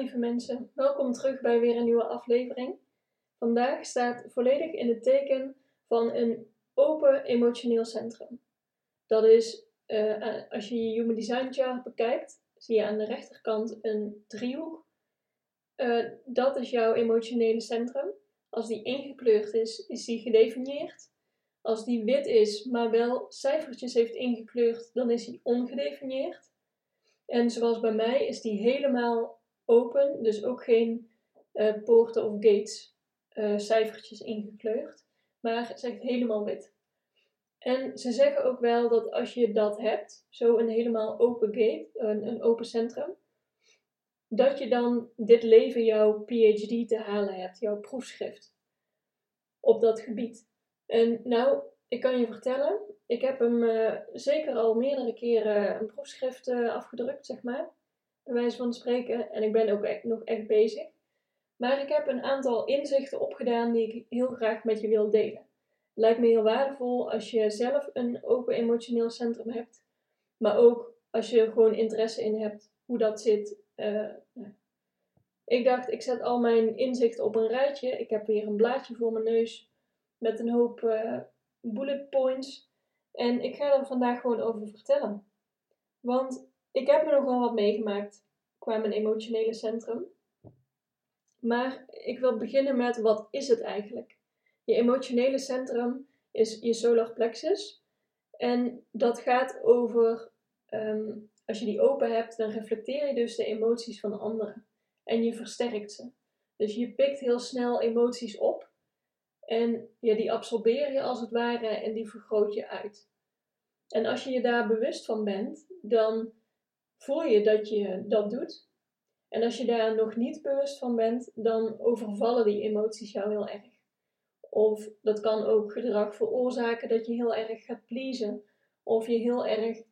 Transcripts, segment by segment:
Lieve mensen, welkom terug bij weer een nieuwe aflevering. Vandaag staat volledig in het teken van een open emotioneel centrum. Dat is, uh, als je je Human Design chart bekijkt, zie je aan de rechterkant een driehoek. Uh, dat is jouw emotionele centrum. Als die ingekleurd is, is die gedefinieerd. Als die wit is, maar wel cijfertjes heeft ingekleurd, dan is die ongedefinieerd. En zoals bij mij is die helemaal open, dus ook geen uh, poorten of gates uh, cijfertjes ingekleurd, maar is echt helemaal wit. En ze zeggen ook wel dat als je dat hebt, zo een helemaal open gate, een, een open centrum, dat je dan dit leven jouw PhD te halen hebt, jouw proefschrift op dat gebied. En nou, ik kan je vertellen, ik heb hem uh, zeker al meerdere keren een proefschrift afgedrukt, zeg maar wijze van spreken. En ik ben ook nog echt bezig. Maar ik heb een aantal inzichten opgedaan die ik heel graag met je wil delen. Lijkt me heel waardevol als je zelf een open emotioneel centrum hebt. Maar ook als je er gewoon interesse in hebt hoe dat zit. Uh, ik dacht, ik zet al mijn inzichten op een rijtje. Ik heb hier een blaadje voor mijn neus met een hoop uh, bullet points. En ik ga er vandaag gewoon over vertellen. Want ik heb er nogal wat meegemaakt qua mijn emotionele centrum. Maar ik wil beginnen met wat is het eigenlijk? Je emotionele centrum is je solar plexus. En dat gaat over, um, als je die open hebt, dan reflecteer je dus de emoties van anderen. En je versterkt ze. Dus je pikt heel snel emoties op. En ja, die absorbeer je als het ware en die vergroot je uit. En als je je daar bewust van bent, dan voel je dat je dat doet. En als je daar nog niet bewust van bent, dan overvallen die emoties jou heel erg. Of dat kan ook gedrag veroorzaken dat je heel erg gaat pleasen. Of je heel erg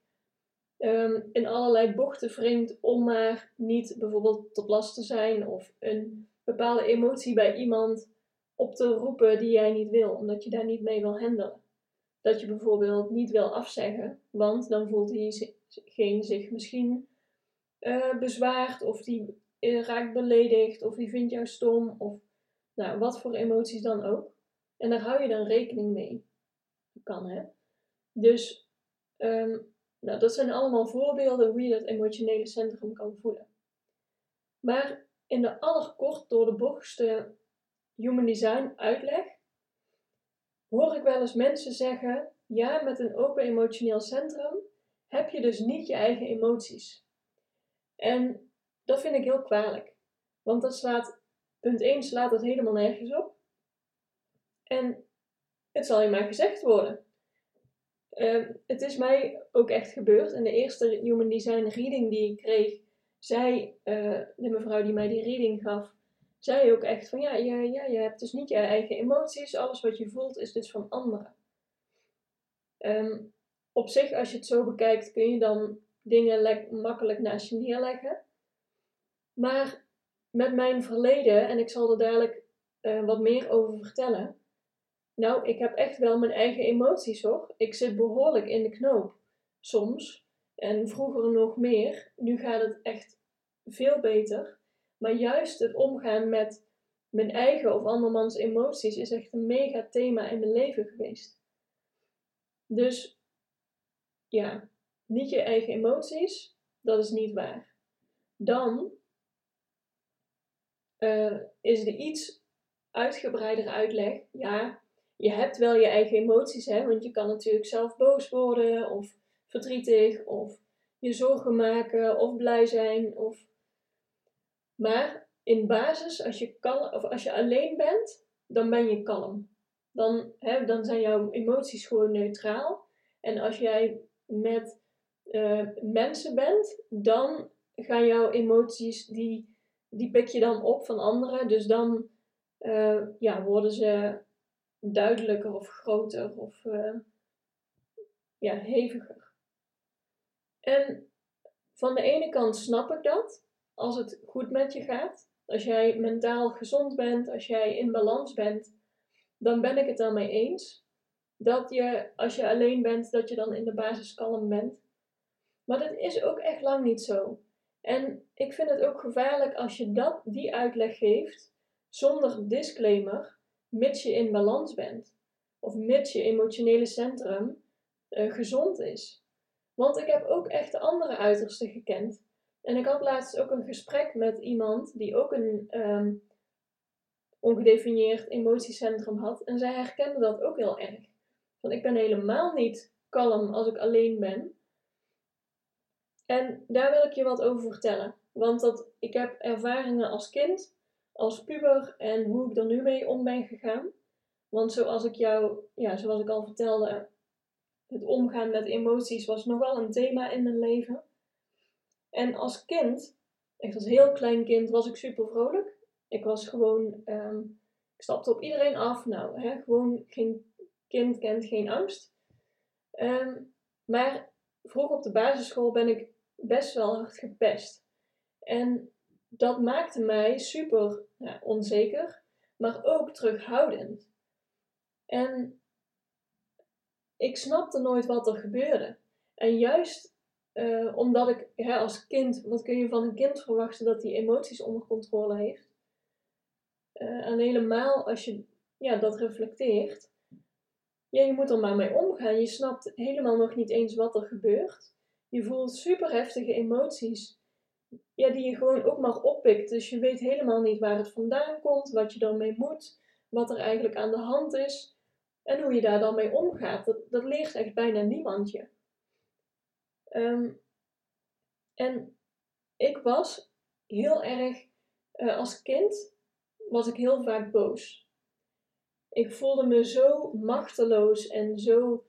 um, in allerlei bochten wringt om maar niet bijvoorbeeld tot last te zijn. Of een bepaalde emotie bij iemand op te roepen die jij niet wil, omdat je daar niet mee wil handelen. Dat je bijvoorbeeld niet wil afzeggen, want dan voelt diegene zich misschien uh, bezwaard, of die uh, raakt beledigd, of die vindt jou stom, of nou, wat voor emoties dan ook. En daar hou je dan rekening mee. Dat kan, hè? Dus, um, nou, dat zijn allemaal voorbeelden hoe je dat emotionele centrum kan voelen. Maar in de allerkort door de bochtste human design uitleg hoor ik wel eens mensen zeggen: ja, met een open emotioneel centrum heb je dus niet je eigen emoties. En dat vind ik heel kwalijk. Want dat slaat, punt 1 slaat dat helemaal nergens op. En het zal je maar gezegd worden. Uh, het is mij ook echt gebeurd. In de eerste Human Design reading die ik kreeg, zei uh, de mevrouw die mij die reading gaf, zei ook echt van ja, ja, ja, je hebt dus niet je eigen emoties. Alles wat je voelt is dus van anderen. Um, op zich, als je het zo bekijkt, kun je dan dingen makkelijk naast je neerleggen. Maar met mijn verleden, en ik zal er dadelijk uh, wat meer over vertellen. Nou, ik heb echt wel mijn eigen emoties hoor. Ik zit behoorlijk in de knoop. Soms. En vroeger nog meer. Nu gaat het echt veel beter. Maar juist het omgaan met mijn eigen of andermans emoties is echt een mega thema in mijn leven geweest. Dus ja, niet je eigen emoties, dat is niet waar. Dan uh, is er iets uitgebreider uitleg. Ja, je hebt wel je eigen emoties, hè, want je kan natuurlijk zelf boos worden of verdrietig of je zorgen maken of blij zijn. Of... Maar in basis, als je, kalm, of als je alleen bent, dan ben je kalm. Dan, hè, dan zijn jouw emoties gewoon neutraal. En als jij met uh, mensen bent, dan gaan jouw emoties, die, die pik je dan op van anderen. Dus dan uh, ja, worden ze duidelijker of groter of uh, ja, heviger. En van de ene kant snap ik dat, als het goed met je gaat. Als jij mentaal gezond bent, als jij in balans bent, dan ben ik het daarmee eens. Dat je, als je alleen bent, dat je dan in de basis kalm bent. Maar dat is ook echt lang niet zo. En ik vind het ook gevaarlijk als je dat, die uitleg geeft zonder disclaimer, mits je in balans bent. Of mits je emotionele centrum uh, gezond is. Want ik heb ook echt de andere uitersten gekend. En ik had laatst ook een gesprek met iemand die ook een um, ongedefinieerd emotiecentrum had. En zij herkende dat ook heel erg. Want ik ben helemaal niet kalm als ik alleen ben. En daar wil ik je wat over vertellen. Want dat, ik heb ervaringen als kind, als puber en hoe ik er nu mee om ben gegaan. Want zoals ik jou, ja, zoals ik al vertelde, het omgaan met emoties was nogal een thema in mijn leven. En als kind, echt als heel klein kind, was ik super vrolijk. Ik was gewoon, um, ik stapte op iedereen af. Nou, hè, gewoon geen kind kent geen angst. Um, maar vroeg op de basisschool ben ik best wel hard gepest. En dat maakte mij super ja, onzeker, maar ook terughoudend. En ik snapte nooit wat er gebeurde. En juist uh, omdat ik als kind, wat kun je van een kind verwachten dat hij emoties onder controle heeft? Uh, en helemaal als je ja, dat reflecteert, ja, je moet er maar mee omgaan. Je snapt helemaal nog niet eens wat er gebeurt. Je voelt super heftige emoties. Ja, die je gewoon ook maar oppikt. Dus je weet helemaal niet waar het vandaan komt, wat je dan mee moet, wat er eigenlijk aan de hand is. En hoe je daar dan mee omgaat. Dat, dat leert echt bijna niemand je. Um, en ik was heel erg, uh, als kind, was ik heel vaak boos. Ik voelde me zo machteloos en zo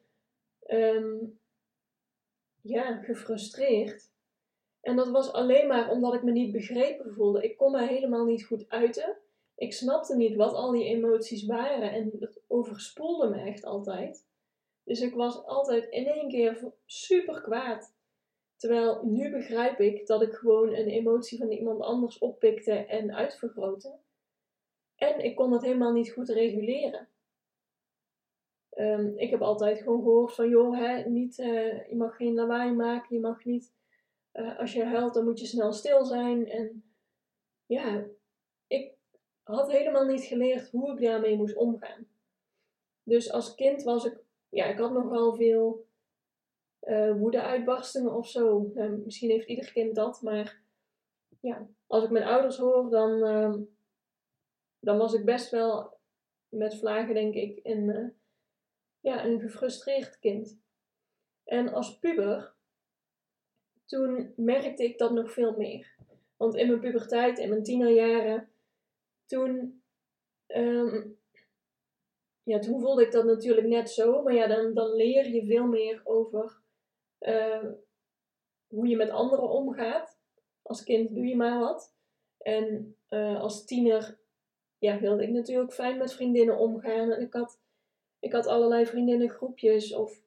um, ja, gefrustreerd. En dat was alleen maar omdat ik me niet begrepen voelde. Ik kon me helemaal niet goed uiten. Ik snapte niet wat al die emoties waren en het overspoelde me echt altijd. Dus ik was altijd in één keer super kwaad. Terwijl nu begrijp ik dat ik gewoon een emotie van iemand anders oppikte en uitvergrootte. En ik kon dat helemaal niet goed reguleren. Um, ik heb altijd gewoon gehoord van, joh, hè, niet, uh, je mag geen lawaai maken, je mag niet, uh, als je huilt, dan moet je snel stil zijn. En ja, ik had helemaal niet geleerd hoe ik daarmee moest omgaan. Dus als kind was ik, ja, ik had nogal veel uh, woede-uitbarstingen of zo. misschien heeft ieder kind dat, maar ja, als ik mijn ouders hoor, dan, uh, dan was ik best wel met vlagen, denk ik, een, uh, ja, een gefrustreerd kind. En als puber, toen merkte ik dat nog veel meer. Want in mijn puberteit, in mijn tienerjaren, toen, um, ja, toen voelde ik dat natuurlijk net zo. Maar ja, dan, dan leer je veel meer over uh, hoe je met anderen omgaat. Als kind doe je maar wat. En uh, als tiener ja, wilde ik natuurlijk fijn met vriendinnen omgaan. En ik had, ik had allerlei vriendinnengroepjes. Of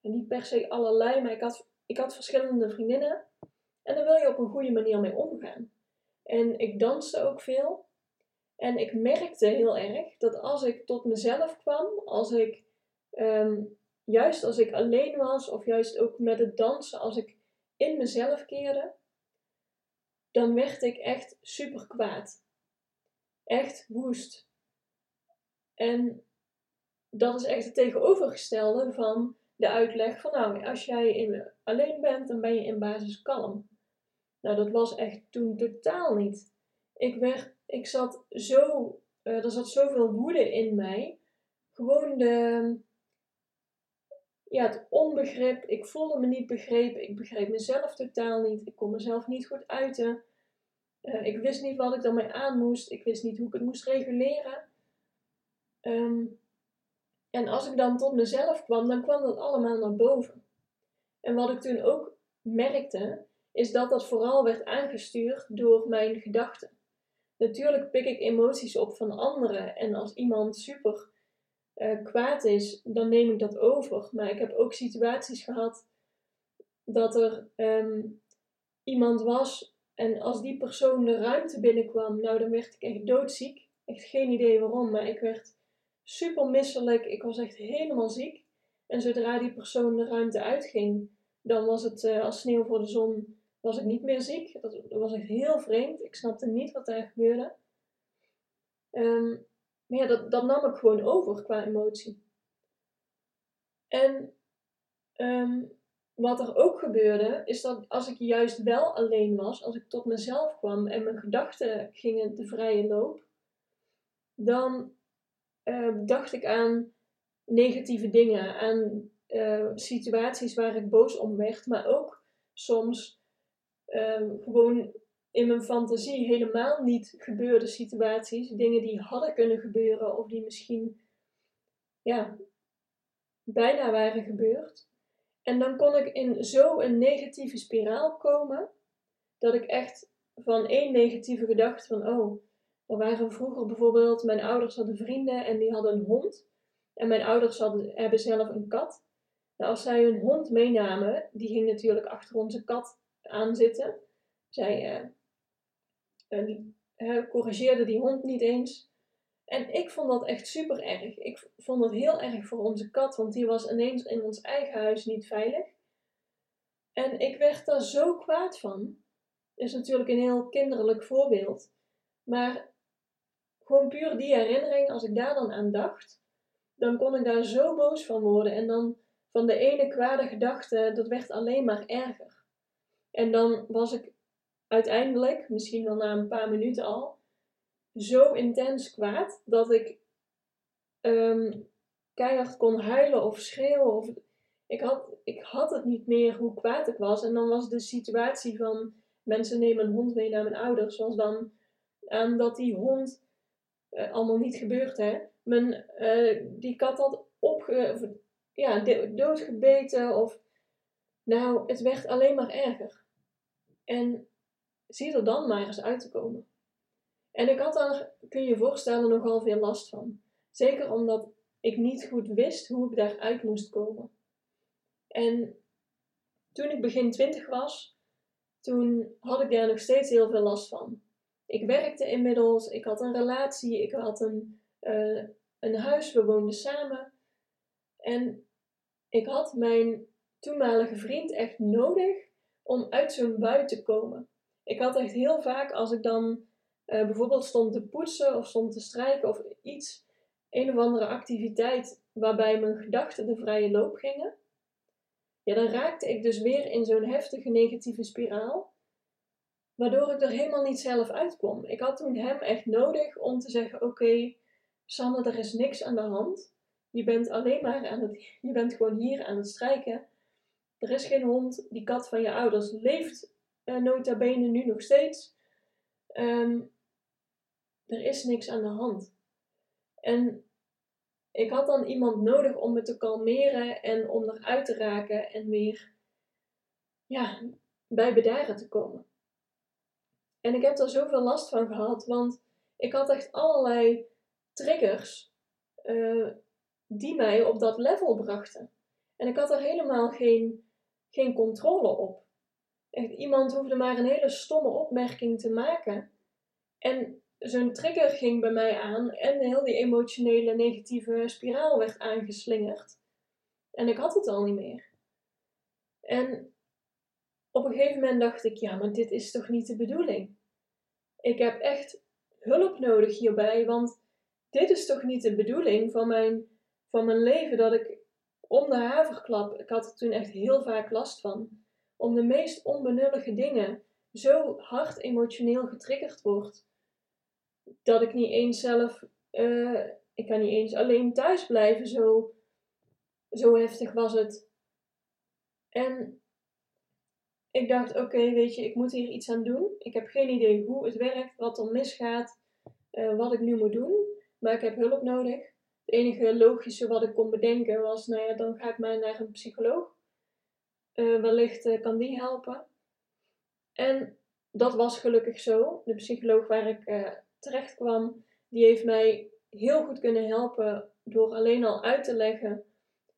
niet per se allerlei, maar ik had, ik had verschillende vriendinnen. En daar wil je op een goede manier mee omgaan. En ik danste ook veel. En ik merkte heel erg dat als ik tot mezelf kwam, als ik um, juist als ik alleen was, of juist ook met het dansen, als ik in mezelf keerde, dan werd ik echt super kwaad. Echt woest. En dat is echt het tegenovergestelde van de uitleg van nou, als jij in, alleen bent, dan ben je in basis kalm. Nou, dat was echt toen totaal niet. Ik, werd, ik zat zo, uh, er zat zoveel woede in mij. Gewoon de, ja, het onbegrip. Ik voelde me niet begrepen. Ik begreep mezelf totaal niet. Ik kon mezelf niet goed uiten. Uh, ik wist niet wat ik daarmee aan moest. Ik wist niet hoe ik het moest reguleren. Um, en als ik dan tot mezelf kwam, dan kwam dat allemaal naar boven. En wat ik toen ook merkte, is dat dat vooral werd aangestuurd door mijn gedachten. Natuurlijk pik ik emoties op van anderen en als iemand super uh, kwaad is, dan neem ik dat over. Maar ik heb ook situaties gehad dat er ehm, iemand was en als die persoon de ruimte binnenkwam, nou dan werd ik echt doodziek. Echt geen idee waarom, maar ik werd super misselijk. Ik was echt helemaal ziek. En zodra die persoon de ruimte uitging, dan was het uh, als sneeuw voor de zon, was ik niet meer ziek. Dat, was echt heel vreemd. Ik snapte niet wat daar gebeurde. Um, maar ja, dat, nam ik gewoon over qua emotie. En um, wat er ook gebeurde, is dat als ik juist wel alleen was, als ik tot mezelf kwam en mijn gedachten gingen de vrije loop, dan uh, dacht ik aan negatieve dingen, aan uh, situaties waar ik boos om werd, maar ook soms uh, gewoon in mijn fantasie helemaal niet gebeurde situaties, dingen die hadden kunnen gebeuren of die misschien ja, bijna waren gebeurd. En dan kon ik in zo'n negatieve spiraal komen, dat ik echt van één negatieve gedachte van, oh, er waren vroeger bijvoorbeeld, mijn ouders hadden vrienden en die hadden een hond. En mijn ouders hadden, hebben zelf een kat. Nou, als zij hun hond meenamen, die ging natuurlijk achter onze kat aan zitten. Zij uh, corrigeerde die hond niet eens. En ik vond dat echt super erg. Ik vond dat heel erg voor onze kat, want die was ineens in ons eigen huis niet veilig. En ik werd daar zo kwaad van. Is natuurlijk een heel kinderlijk voorbeeld. Maar gewoon puur die herinnering, als ik daar dan aan dacht, dan kon ik daar zo boos van worden. En dan van de ene kwade gedachte, dat werd alleen maar erger. En dan was ik uiteindelijk, misschien wel na een paar minuten al, zo intens kwaad dat ik um, keihard kon huilen of schreeuwen. Of, ik, had, ik had het niet meer hoe kwaad ik was. En dan was de situatie van mensen nemen een hond mee naar mijn ouders, was dan aan dat die hond uh, allemaal niet gebeurd, hè. Mijn, uh, die kat had opge, ja, doodgebeten of... Nou, het werd alleen maar erger. En zie er dan maar eens uit te komen. En ik had daar, kun je je voorstellen, nogal veel last van. Zeker omdat ik niet goed wist hoe ik daaruit moest komen. En toen ik begin twintig was, toen had ik daar nog steeds heel veel last van. Ik werkte inmiddels, ik had een relatie, ik had een, uh, een huis, we woonden samen. En ik had mijn toenmalige vriend echt nodig om uit zo'n bui te komen. Ik had echt heel vaak, als ik dan uh, bijvoorbeeld stond te poetsen of stond te strijken of iets, een of andere activiteit waarbij mijn gedachten de vrije loop gingen, ja, dan raakte ik dus weer in zo'n heftige negatieve spiraal, waardoor ik er helemaal niet zelf uitkwam. Ik had toen hem echt nodig om te zeggen: Oké, okay, Sanne, er is niks aan de hand. Je bent alleen maar aan het, je bent gewoon hier aan het strijken. Er is geen hond. Die kat van je ouders leeft uh, nota bene nu nog steeds. Um, er is niks aan de hand. En ik had dan iemand nodig om me te kalmeren en om eruit te raken en weer ja, bij bedaren te komen. En ik heb er zoveel last van gehad, want ik had echt allerlei triggers uh, die mij op dat level brachten. En ik had er helemaal geen, geen controle op. Echt, iemand hoefde maar een hele stomme opmerking te maken. En zo'n trigger ging bij mij aan en heel die emotionele negatieve spiraal werd aangeslingerd. En ik had het al niet meer. En op een gegeven moment dacht ik, ja, maar dit is toch niet de bedoeling? Ik heb echt hulp nodig hierbij, want dit is toch niet de bedoeling van mijn, van mijn leven dat ik om de haverklap, ik had er toen echt heel vaak last van, om de meest onbenullige dingen zo hard emotioneel getriggerd wordt dat ik niet eens zelf, uh, ik kan niet eens alleen thuis blijven, zo, zo heftig was het. En ik dacht, oké, weet je, ik moet hier iets aan doen. Ik heb geen idee hoe het werkt, wat er misgaat, uh, wat ik nu moet doen. Maar ik heb hulp nodig. Het enige logische wat ik kon bedenken was, nou ja, dan ga ik maar naar een psycholoog. Uh, wellicht kan die helpen. En dat was gelukkig zo. De psycholoog waar ik terecht kwam, die heeft mij heel goed kunnen helpen door alleen al uit te leggen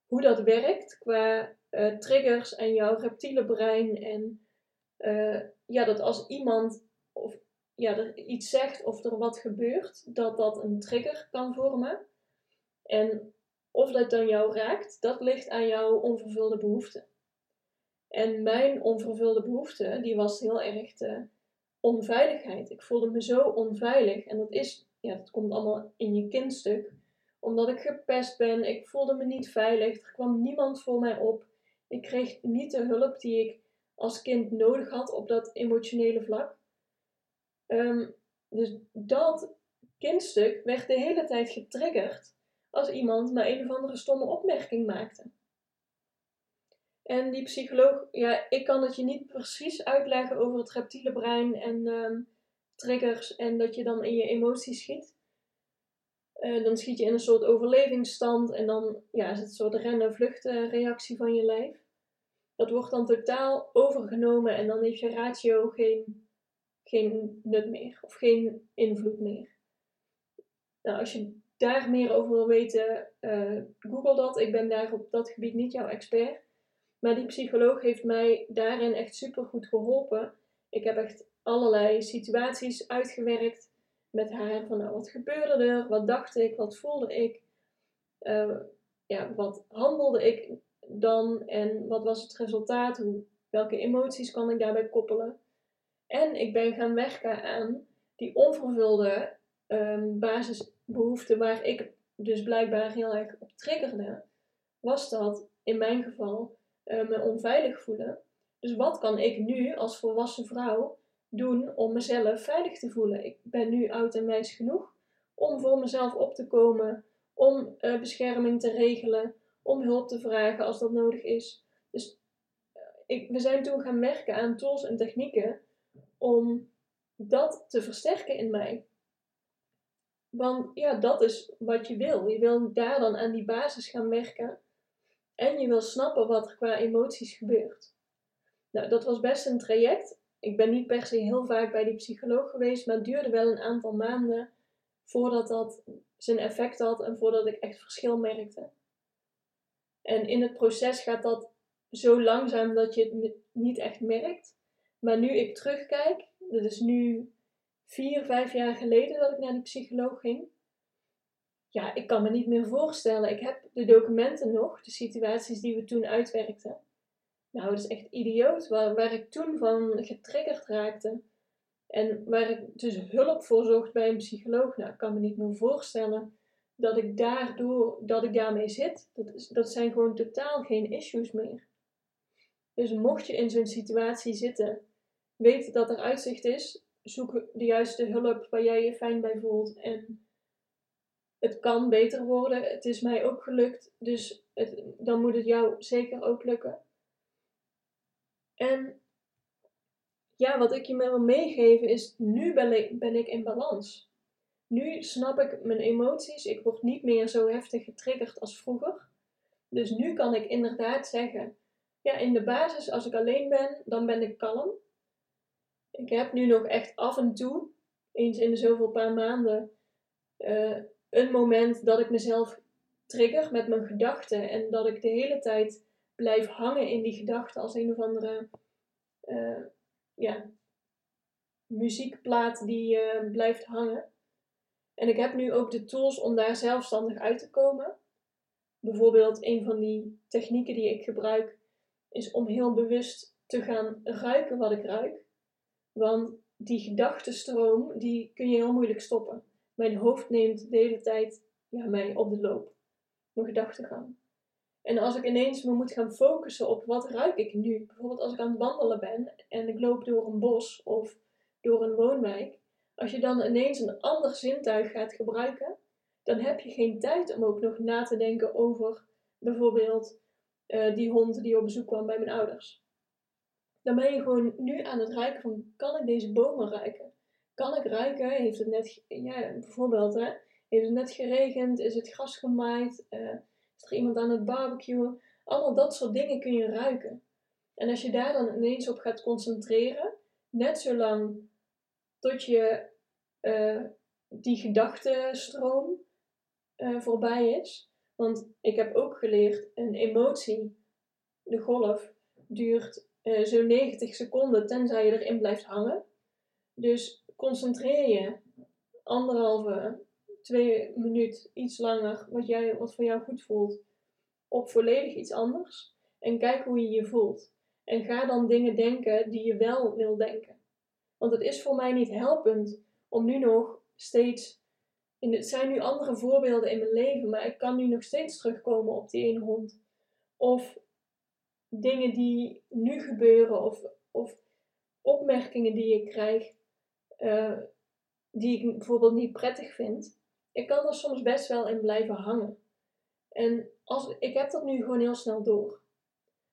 hoe dat werkt qua uh, triggers en jouw reptiele brein. En uh, ja, dat als iemand of, ja, er iets zegt of er wat gebeurt, dat dat een trigger kan vormen. En of dat dan jou raakt, dat ligt aan jouw onvervulde behoeften. En mijn onvervulde behoefte, die was heel erg de onveiligheid. Ik voelde me zo onveilig. En dat is, ja, dat komt allemaal in je kindstuk. Omdat ik gepest ben, ik voelde me niet veilig, er kwam niemand voor mij op. Ik kreeg niet de hulp die ik als kind nodig had op dat emotionele vlak. Um, dus dat kindstuk werd de hele tijd getriggerd als iemand maar een of andere stomme opmerking maakte. En die psycholoog, ja, ik kan het je niet precies uitleggen over het reptiele brein en um, triggers en dat je dan in je emoties schiet. Uh, dan schiet je in een soort overlevingsstand en dan ja, is het een soort rennen-vluchten reactie van je lijf. Dat wordt dan totaal overgenomen en dan heeft je ratio geen, geen nut meer of geen invloed meer. Nou, als je daar meer over wil weten, uh, google dat. Ik ben daar op dat gebied niet jouw expert. Maar die psycholoog heeft mij daarin echt super goed geholpen. Ik heb echt allerlei situaties uitgewerkt met haar. Van nou, wat gebeurde er? Wat dacht ik? Wat voelde ik? Uh, ja, wat handelde ik dan? En wat was het resultaat? Hoe, welke emoties kan ik daarbij koppelen? En ik ben gaan werken aan die onvervulde um, basisbehoeften waar ik dus blijkbaar heel erg op triggerde. Was dat in mijn geval uh, me onveilig voelen. Dus wat kan ik nu als volwassen vrouw doen om mezelf veilig te voelen? Ik ben nu oud en wijs genoeg om voor mezelf op te komen, om uh, bescherming te regelen, om hulp te vragen als dat nodig is. Dus uh, ik, we zijn toen gaan werken aan tools en technieken om dat te versterken in mij. Want ja, dat is wat je wil. Je wil daar dan aan die basis gaan werken. En je wil snappen wat er qua emoties gebeurt. Nou, dat was best een traject. Ik ben niet per se heel vaak bij die psycholoog geweest, maar het duurde wel een aantal maanden voordat dat zijn effect had en voordat ik echt verschil merkte. En in het proces gaat dat zo langzaam dat je het niet echt merkt. Maar nu ik terugkijk, dat is nu vier, vijf jaar geleden dat ik naar die psycholoog ging, ja, ik kan me niet meer voorstellen. Ik heb de documenten nog, de situaties die we toen uitwerkten. Nou, het is echt idioot waar, waar ik toen van getriggerd raakte. En waar ik dus hulp voor zocht bij een psycholoog. Nou, ik kan me niet meer voorstellen dat ik daardoor, dat ik daarmee zit. Dat, is, dat zijn gewoon totaal geen issues meer. Dus mocht je in zo'n situatie zitten, weet dat er uitzicht is. Zoek de juiste hulp waar jij je fijn bij voelt. En het kan beter worden. Het is mij ook gelukt, dus dan moet het jou zeker ook lukken. En ja, wat ik je wil meegeven is, nu ben ik, in balans. Nu snap ik mijn emoties. Ik word niet meer zo heftig getriggerd als vroeger. Dus nu kan ik inderdaad zeggen, ja, in de basis, als ik alleen ben, dan ben ik kalm. Ik heb nu nog echt af en toe, eens in de zoveel paar maanden, uh, een moment dat ik mezelf trigger met mijn gedachten en dat ik de hele tijd blijf hangen in die gedachten als een of andere uh, ja, muziekplaat die uh, blijft hangen. En ik heb nu ook de tools om daar zelfstandig uit te komen. Bijvoorbeeld een van die technieken die ik gebruik is om heel bewust te gaan ruiken wat ik ruik. Want die gedachtenstroom die kun je heel moeilijk stoppen. Mijn hoofd neemt de hele tijd ja, mij op de loop. Mijn gedachtegang. En als ik ineens me moet gaan focussen op wat ruik ik nu. Bijvoorbeeld als ik aan het wandelen ben en ik loop door een bos of door een woonwijk. Als je dan ineens een ander zintuig gaat gebruiken, dan heb je geen tijd om ook nog na te denken over bijvoorbeeld uh, die hond die op bezoek kwam bij mijn ouders. Dan ben je gewoon nu aan het ruiken van, kan ik deze bomen ruiken? Kan ik ruiken? Heeft het net, ja, bijvoorbeeld, hè? Heeft het net geregend? Is het gras gemaaid? Uh, is er iemand aan het barbecuen? Allemaal dat soort dingen kun je ruiken. En als je daar dan ineens op gaat concentreren, net zo lang tot je uh, die gedachtenstroom uh, voorbij is. Want ik heb ook geleerd, een emotie, de golf, duurt uh, zo'n 90 seconden tenzij je erin blijft hangen. Dus concentreer je anderhalve, twee minuut, iets langer, wat, jij, wat voor jou goed voelt, op volledig iets anders. En kijk hoe je je voelt. En ga dan dingen denken die je wel wil denken. Want het is voor mij niet helpend om nu nog steeds. In het zijn nu andere voorbeelden in mijn leven, maar ik kan nu nog steeds terugkomen op die ene hond. Of dingen die nu gebeuren, of, of opmerkingen die ik krijg, uh, die ik bijvoorbeeld niet prettig vind. Ik kan er soms best wel in blijven hangen. En als, ik heb dat nu gewoon heel snel door.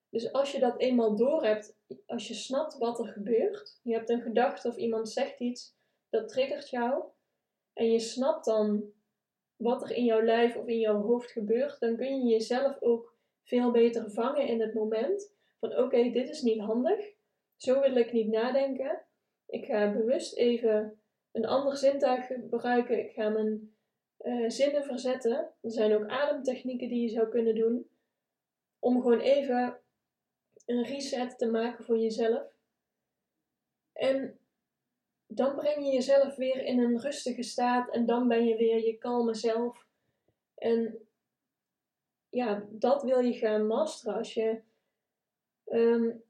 Dus als je dat eenmaal door hebt, als je snapt wat er gebeurt, je hebt een gedachte of iemand zegt iets, dat triggert jou, en je snapt dan wat er in jouw lijf of in jouw hoofd gebeurt, dan kun je jezelf ook veel beter vangen in het moment van oké, dit is niet handig, zo wil ik niet nadenken. Ik ga bewust even een ander zintuig gebruiken. Ik ga mijn uh, zinnen verzetten. Er zijn ook ademtechnieken die je zou kunnen doen. Om gewoon even een reset te maken voor jezelf. En dan breng je jezelf weer in een rustige staat en dan ben je weer je kalme zelf. En ja, dat wil je gaan masteren als je. Um,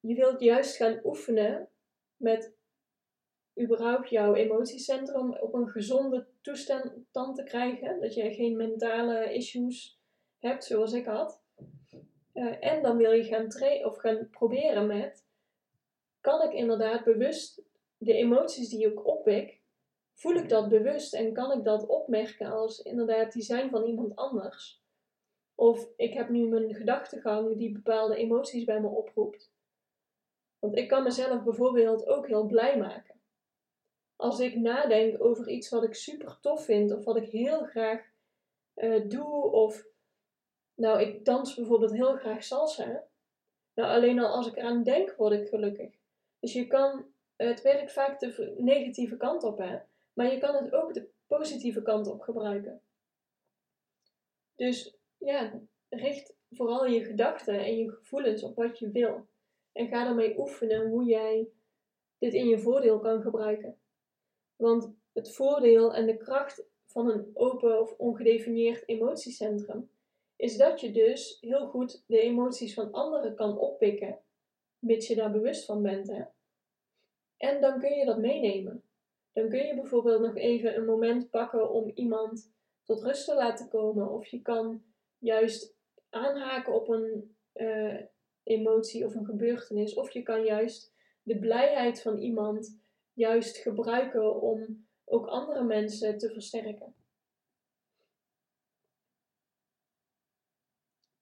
je wilt juist gaan oefenen met überhaupt jouw emotiecentrum op een gezonde toestand te krijgen. Dat je geen mentale issues hebt zoals ik had. Uh, en dan wil je gaan trainen of gaan proberen met: kan ik inderdaad bewust de emoties die ik opwek, voel ik dat bewust en kan ik dat opmerken als inderdaad die zijn van iemand anders? Of ik heb nu mijn gedachtegang die bepaalde emoties bij me oproept. Want ik kan mezelf bijvoorbeeld ook heel blij maken. Als ik nadenk over iets wat ik super tof vind of wat ik heel graag uh, doe, of nou, ik dans bijvoorbeeld heel graag salsa. Nou, alleen al als ik eraan denk, word ik gelukkig. Dus je kan, het werkt vaak de negatieve kant op, hè. Maar je kan het ook de positieve kant op gebruiken. Dus ja, richt vooral je gedachten en je gevoelens op wat je wil. En ga daarmee oefenen hoe jij dit in je voordeel kan gebruiken. Want het voordeel en de kracht van een open of ongedefinieerd emotiecentrum is dat je dus heel goed de emoties van anderen kan oppikken, mits je daar bewust van bent. Hè? En dan kun je dat meenemen. Dan kun je bijvoorbeeld nog even een moment pakken om iemand tot rust te laten komen, of je kan juist aanhaken op een uh, emotie of een gebeurtenis, of je kan juist de blijheid van iemand juist gebruiken om ook andere mensen te versterken.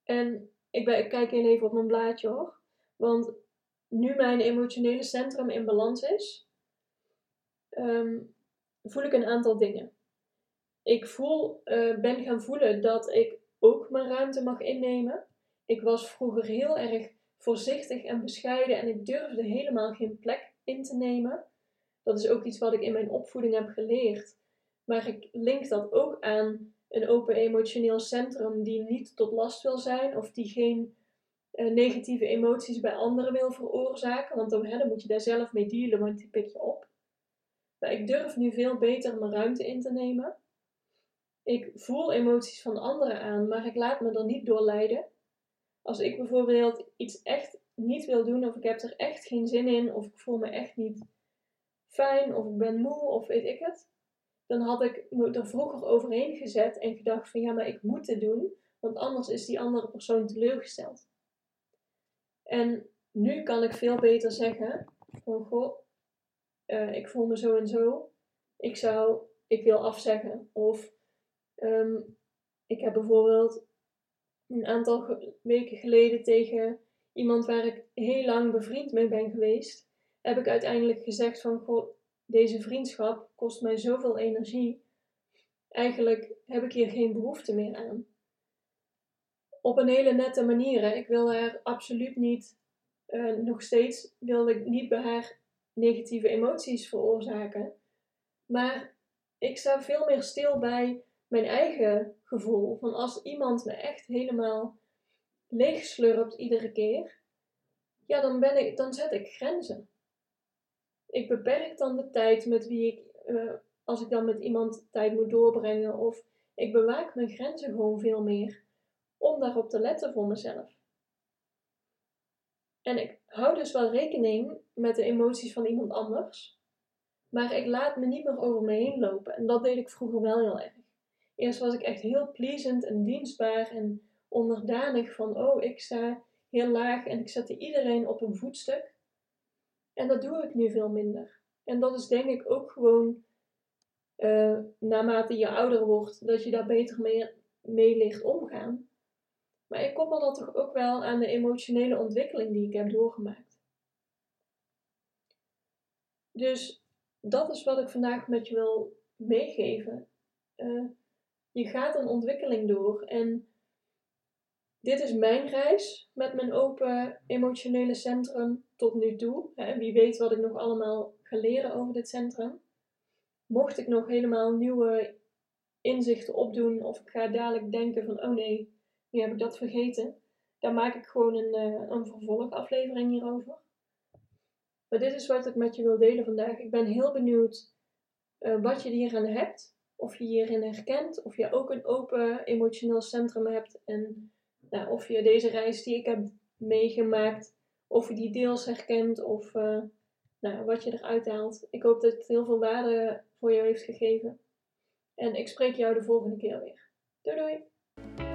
En ik, ben, ik kijk even op mijn blaadje hoor. Want nu mijn emotionele centrum in balans is, ehm, voel ik een aantal dingen. Ik voel, uh, ben gaan voelen dat ik ook mijn ruimte mag innemen. Ik was vroeger heel erg voorzichtig en bescheiden en ik durfde helemaal geen plek in te nemen. Dat is ook iets wat ik in mijn opvoeding heb geleerd. Maar ik link dat ook aan een open emotioneel centrum die niet tot last wil zijn of die geen uh, negatieve emoties bij anderen wil veroorzaken. Want dan, hè, dan moet je daar zelf mee dealen, want die pik je op. Maar ik durf nu veel beter mijn ruimte in te nemen. Ik voel emoties van anderen aan, maar ik laat me er niet door leiden. Als ik bijvoorbeeld iets echt niet wil doen, of ik heb er echt geen zin in, of ik voel me echt niet fijn, of ik ben moe, of weet ik het, dan had ik me er vroeger overheen gezet en gedacht van ja, maar ik moet dit doen, want anders is die andere persoon teleurgesteld. En nu kan ik veel beter zeggen van goh, uh, ik voel me zo en zo, ik zou, ik wil afzeggen. Of um, ik heb bijvoorbeeld een aantal weken geleden tegen iemand waar ik heel lang bevriend mee ben geweest, heb ik uiteindelijk gezegd van goh, deze vriendschap kost mij zoveel energie. Eigenlijk heb ik hier geen behoefte meer aan. Op een hele nette manier. Ik wil haar absoluut niet, uh, nog steeds wil ik niet bij haar negatieve emoties veroorzaken. Maar ik sta veel meer stil bij mijn eigen gevoel. Van als iemand me echt helemaal leeg slurpt iedere keer, ja, dan, ben ik, dan zet ik grenzen. Ik beperk dan de tijd met wie ik, uh, als ik dan met iemand tijd moet doorbrengen, of ik bewaak mijn grenzen gewoon veel meer om daarop te letten voor mezelf. En ik hou dus wel rekening met de emoties van iemand anders, maar ik laat me niet meer over me heen lopen. En dat deed ik vroeger wel heel erg. Eerst was ik echt heel pleasant en dienstbaar en onderdanig van, oh, ik sta heel laag en ik zette iedereen op een voetstuk. En dat doe ik nu veel minder. En dat is denk ik ook gewoon, uh, naarmate je ouder wordt, dat je daar beter mee, mee ligt omgaan. Maar ik koppel dat toch ook wel aan de emotionele ontwikkeling die ik heb doorgemaakt. Dus dat is wat ik vandaag met je wil meegeven. Uh, je gaat een ontwikkeling door en dit is mijn reis met mijn open emotionele centrum tot nu toe. Wie weet wat ik nog allemaal ga leren over dit centrum. Mocht ik nog helemaal nieuwe inzichten opdoen of ik ga dadelijk denken van oh nee, nu heb ik dat vergeten. Dan maak ik gewoon een, uh, een vervolgaflevering hierover. Maar dit is wat ik met je wil delen vandaag. Ik ben heel benieuwd uh, wat je hieraan hebt. Of je hierin herkent. Of je ook een open emotioneel centrum hebt. En nou, of je deze reis die ik heb meegemaakt. Of je die deels herkent. Of uh, nou, wat je eruit haalt. Ik hoop dat het heel veel waarde voor jou heeft gegeven. En ik spreek jou de volgende keer weer. Doei doei!